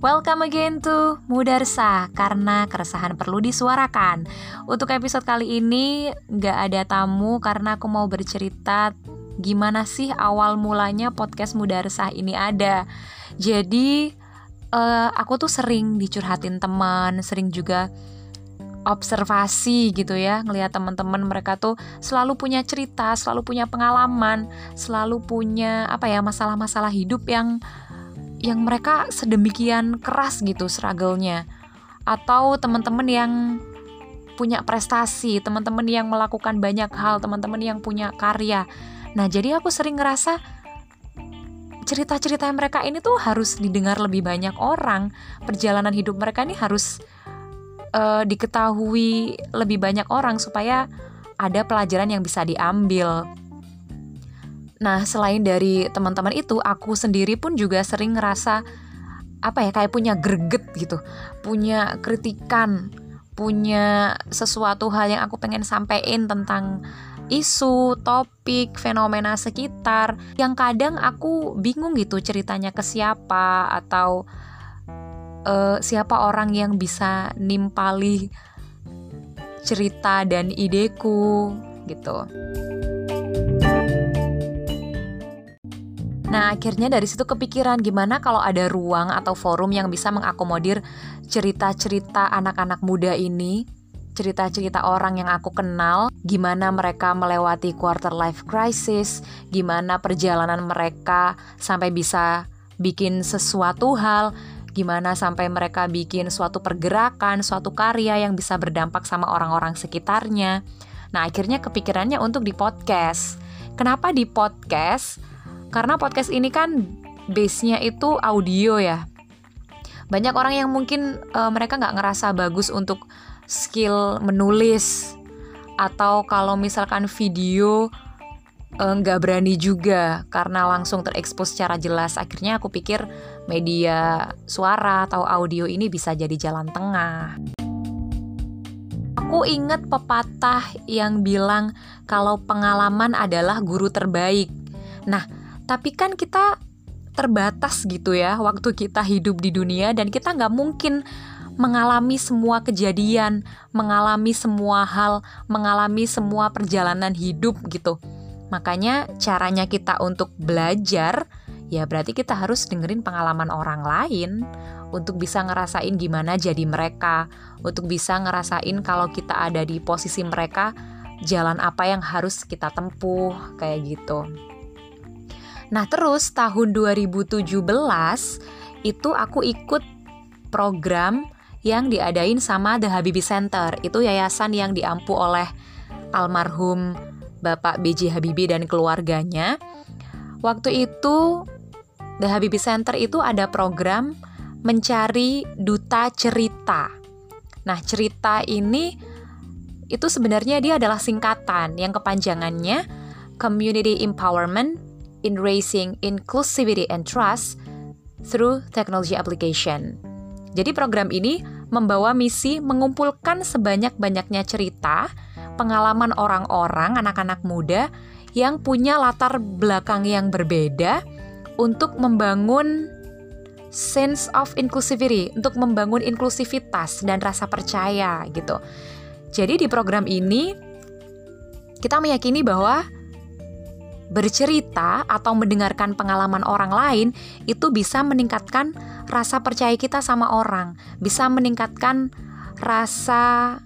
Welcome again to Muda Resah Karena keresahan perlu disuarakan. Untuk episode kali ini Gak ada tamu karena aku mau bercerita Gimana sih awal mulanya podcast Muda Resah ini ada. Jadi uh, Aku tuh sering dicurhatin teman Sering juga observasi gitu ya ngelihat teman-teman mereka tuh selalu punya cerita selalu punya pengalaman selalu punya apa ya masalah-masalah hidup yang yang mereka sedemikian keras gitu struggle-nya atau teman-teman yang punya prestasi, teman-teman yang melakukan banyak hal, teman-teman yang punya karya. Nah, jadi aku sering ngerasa cerita-cerita mereka ini tuh harus didengar lebih banyak orang. Perjalanan hidup mereka ini harus uh, diketahui lebih banyak orang supaya ada pelajaran yang bisa diambil. Nah, selain dari teman-teman itu, aku sendiri pun juga sering ngerasa apa ya kayak punya greget gitu, punya kritikan, punya sesuatu hal yang aku pengen sampein tentang isu, topik, fenomena sekitar yang kadang aku bingung gitu ceritanya ke siapa atau uh, siapa orang yang bisa nimpali cerita dan ideku gitu. Nah, akhirnya dari situ kepikiran gimana kalau ada ruang atau forum yang bisa mengakomodir cerita-cerita anak-anak muda ini, cerita-cerita orang yang aku kenal, gimana mereka melewati quarter life crisis, gimana perjalanan mereka sampai bisa bikin sesuatu hal, gimana sampai mereka bikin suatu pergerakan, suatu karya yang bisa berdampak sama orang-orang sekitarnya. Nah, akhirnya kepikirannya untuk di podcast. Kenapa di podcast? Karena podcast ini kan base-nya itu audio ya. Banyak orang yang mungkin uh, mereka nggak ngerasa bagus untuk skill menulis atau kalau misalkan video eh, nggak uh, berani juga karena langsung terekspos secara jelas. Akhirnya aku pikir media suara atau audio ini bisa jadi jalan tengah. Aku inget pepatah yang bilang kalau pengalaman adalah guru terbaik. Nah, tapi kan kita terbatas gitu ya waktu kita hidup di dunia dan kita nggak mungkin mengalami semua kejadian, mengalami semua hal, mengalami semua perjalanan hidup gitu. Makanya caranya kita untuk belajar ya berarti kita harus dengerin pengalaman orang lain untuk bisa ngerasain gimana jadi mereka, untuk bisa ngerasain kalau kita ada di posisi mereka, jalan apa yang harus kita tempuh kayak gitu. Nah, terus tahun 2017 itu aku ikut program yang diadain sama The Habibie Center. Itu yayasan yang diampu oleh almarhum Bapak B.J. Habibie dan keluarganya. Waktu itu The Habibie Center itu ada program mencari duta cerita. Nah, cerita ini itu sebenarnya dia adalah singkatan yang kepanjangannya Community Empowerment in raising inclusivity and trust through technology application. Jadi program ini membawa misi mengumpulkan sebanyak-banyaknya cerita, pengalaman orang-orang, anak-anak muda yang punya latar belakang yang berbeda untuk membangun sense of inclusivity, untuk membangun inklusivitas dan rasa percaya gitu. Jadi di program ini kita meyakini bahwa bercerita atau mendengarkan pengalaman orang lain itu bisa meningkatkan rasa percaya kita sama orang, bisa meningkatkan rasa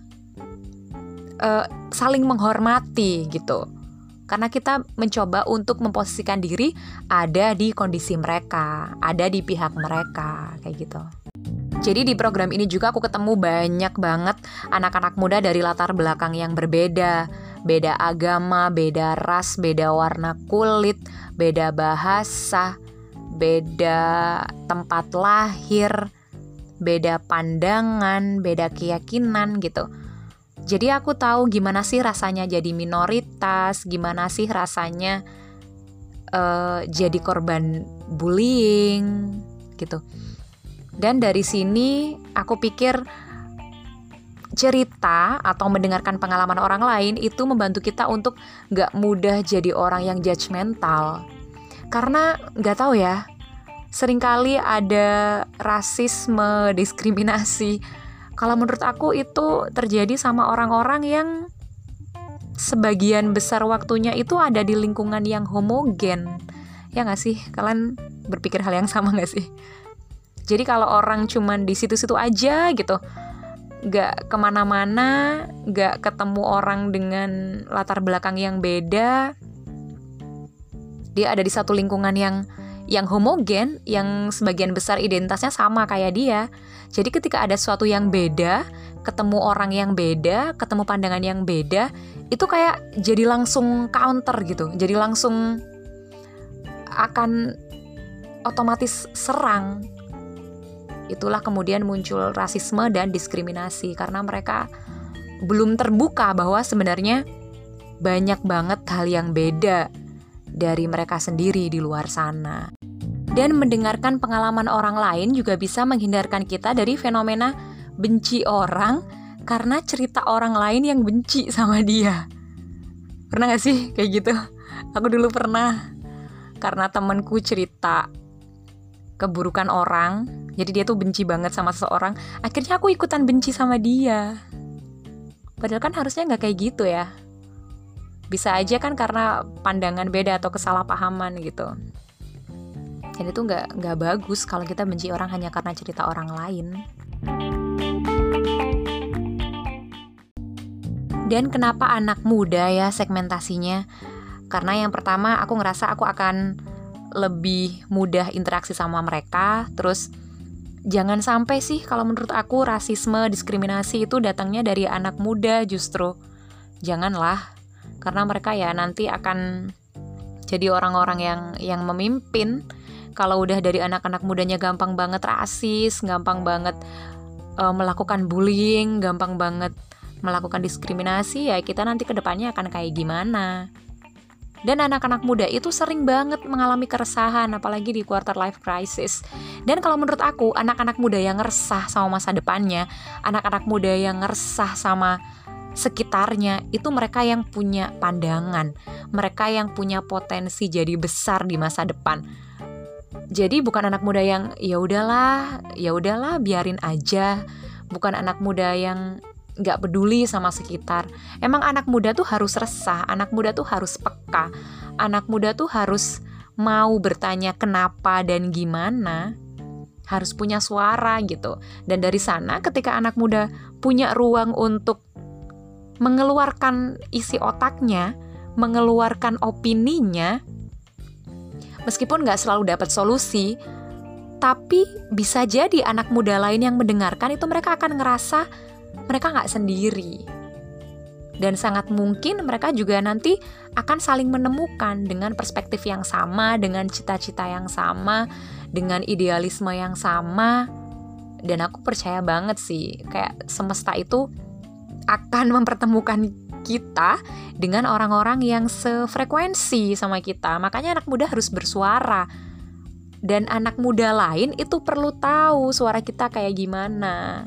uh, saling menghormati gitu. Karena kita mencoba untuk memposisikan diri ada di kondisi mereka, ada di pihak mereka, kayak gitu. Jadi di program ini juga aku ketemu banyak banget anak-anak muda dari latar belakang yang berbeda, beda agama, beda ras, beda warna kulit, beda bahasa, beda tempat lahir, beda pandangan, beda keyakinan gitu. Jadi aku tahu gimana sih rasanya jadi minoritas, gimana sih rasanya uh, jadi korban bullying gitu. Dan dari sini aku pikir cerita atau mendengarkan pengalaman orang lain itu membantu kita untuk gak mudah jadi orang yang judgmental. Karena gak tahu ya, sering kali ada rasisme, diskriminasi. Kalau menurut aku itu terjadi sama orang-orang yang sebagian besar waktunya itu ada di lingkungan yang homogen. Ya nggak sih? Kalian berpikir hal yang sama nggak sih? Jadi kalau orang cuman di situ-situ aja gitu, nggak ke mana-mana, nggak ketemu orang dengan latar belakang yang beda, dia ada di satu lingkungan yang yang homogen, yang sebagian besar identitasnya sama kayak dia. Jadi ketika ada sesuatu yang beda, ketemu orang yang beda, ketemu pandangan yang beda, itu kayak jadi langsung counter gitu. Jadi langsung akan otomatis serang. Itulah kemudian muncul rasisme dan diskriminasi karena mereka belum terbuka bahwa sebenarnya banyak banget hal yang beda dari mereka sendiri di luar sana. Dan mendengarkan pengalaman orang lain juga bisa menghindarkan kita dari fenomena benci orang karena cerita orang lain yang benci sama dia. Pernah gak sih kayak gitu? Aku dulu pernah karena temenku cerita keburukan orang, jadi dia tuh benci banget sama seseorang. Akhirnya aku ikutan benci sama dia. Padahal kan harusnya nggak kayak gitu ya. Bisa aja kan karena pandangan beda atau kesalahpahaman gitu. Dan itu nggak nggak bagus kalau kita benci orang hanya karena cerita orang lain. Dan kenapa anak muda ya segmentasinya? Karena yang pertama aku ngerasa aku akan lebih mudah interaksi sama mereka. Terus jangan sampai sih kalau menurut aku rasisme diskriminasi itu datangnya dari anak muda justru. Janganlah karena mereka ya nanti akan jadi orang-orang yang yang memimpin. Kalau udah dari anak-anak mudanya gampang banget rasis gampang banget uh, melakukan bullying gampang banget melakukan diskriminasi ya kita nanti ke depannya akan kayak gimana dan anak-anak muda itu sering banget mengalami keresahan apalagi di quarter life crisis dan kalau menurut aku anak-anak muda yang ngeresah sama masa depannya anak-anak muda yang ngeresah sama sekitarnya itu mereka yang punya pandangan, mereka yang punya potensi jadi besar di masa depan. Jadi bukan anak muda yang ya udahlah, ya udahlah biarin aja. Bukan anak muda yang nggak peduli sama sekitar. Emang anak muda tuh harus resah, anak muda tuh harus peka, anak muda tuh harus mau bertanya kenapa dan gimana harus punya suara gitu. Dan dari sana ketika anak muda punya ruang untuk mengeluarkan isi otaknya, mengeluarkan opininya, meskipun nggak selalu dapat solusi, tapi bisa jadi anak muda lain yang mendengarkan itu mereka akan ngerasa mereka nggak sendiri. Dan sangat mungkin mereka juga nanti akan saling menemukan dengan perspektif yang sama, dengan cita-cita yang sama, dengan idealisme yang sama. Dan aku percaya banget sih, kayak semesta itu akan mempertemukan kita dengan orang-orang yang sefrekuensi sama kita. Makanya anak muda harus bersuara. Dan anak muda lain itu perlu tahu suara kita kayak gimana.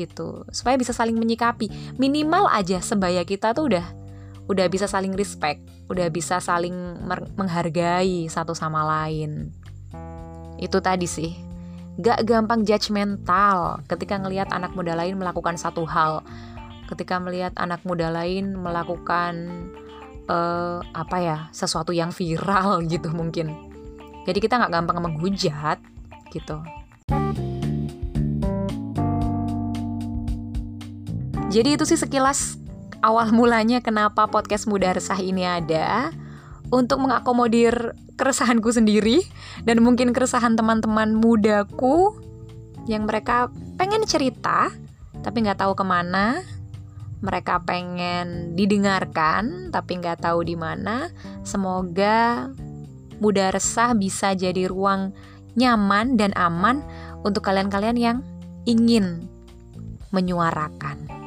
Gitu. Supaya bisa saling menyikapi. Minimal aja sebaya kita tuh udah udah bisa saling respect, udah bisa saling menghargai satu sama lain. Itu tadi sih. Gak gampang judgmental ketika ngelihat anak muda lain melakukan satu hal ketika melihat anak muda lain melakukan uh, apa ya sesuatu yang viral gitu mungkin jadi kita nggak gampang menghujat gitu jadi itu sih sekilas awal mulanya kenapa podcast muda resah ini ada untuk mengakomodir keresahanku sendiri dan mungkin keresahan teman-teman mudaku yang mereka pengen cerita tapi nggak tahu ke mana mereka pengen didengarkan tapi nggak tahu di mana. Semoga mudah resah bisa jadi ruang nyaman dan aman untuk kalian-kalian yang ingin menyuarakan.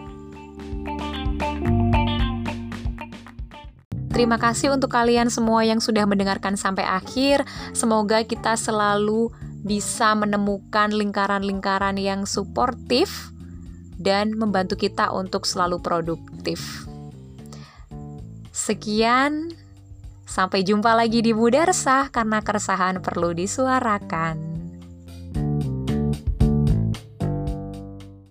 Terima kasih untuk kalian semua yang sudah mendengarkan sampai akhir. Semoga kita selalu bisa menemukan lingkaran-lingkaran yang suportif dan membantu kita untuk selalu produktif. Sekian, Sampai jumpa lagi di Budarsah karena keresahan perlu disuarakan.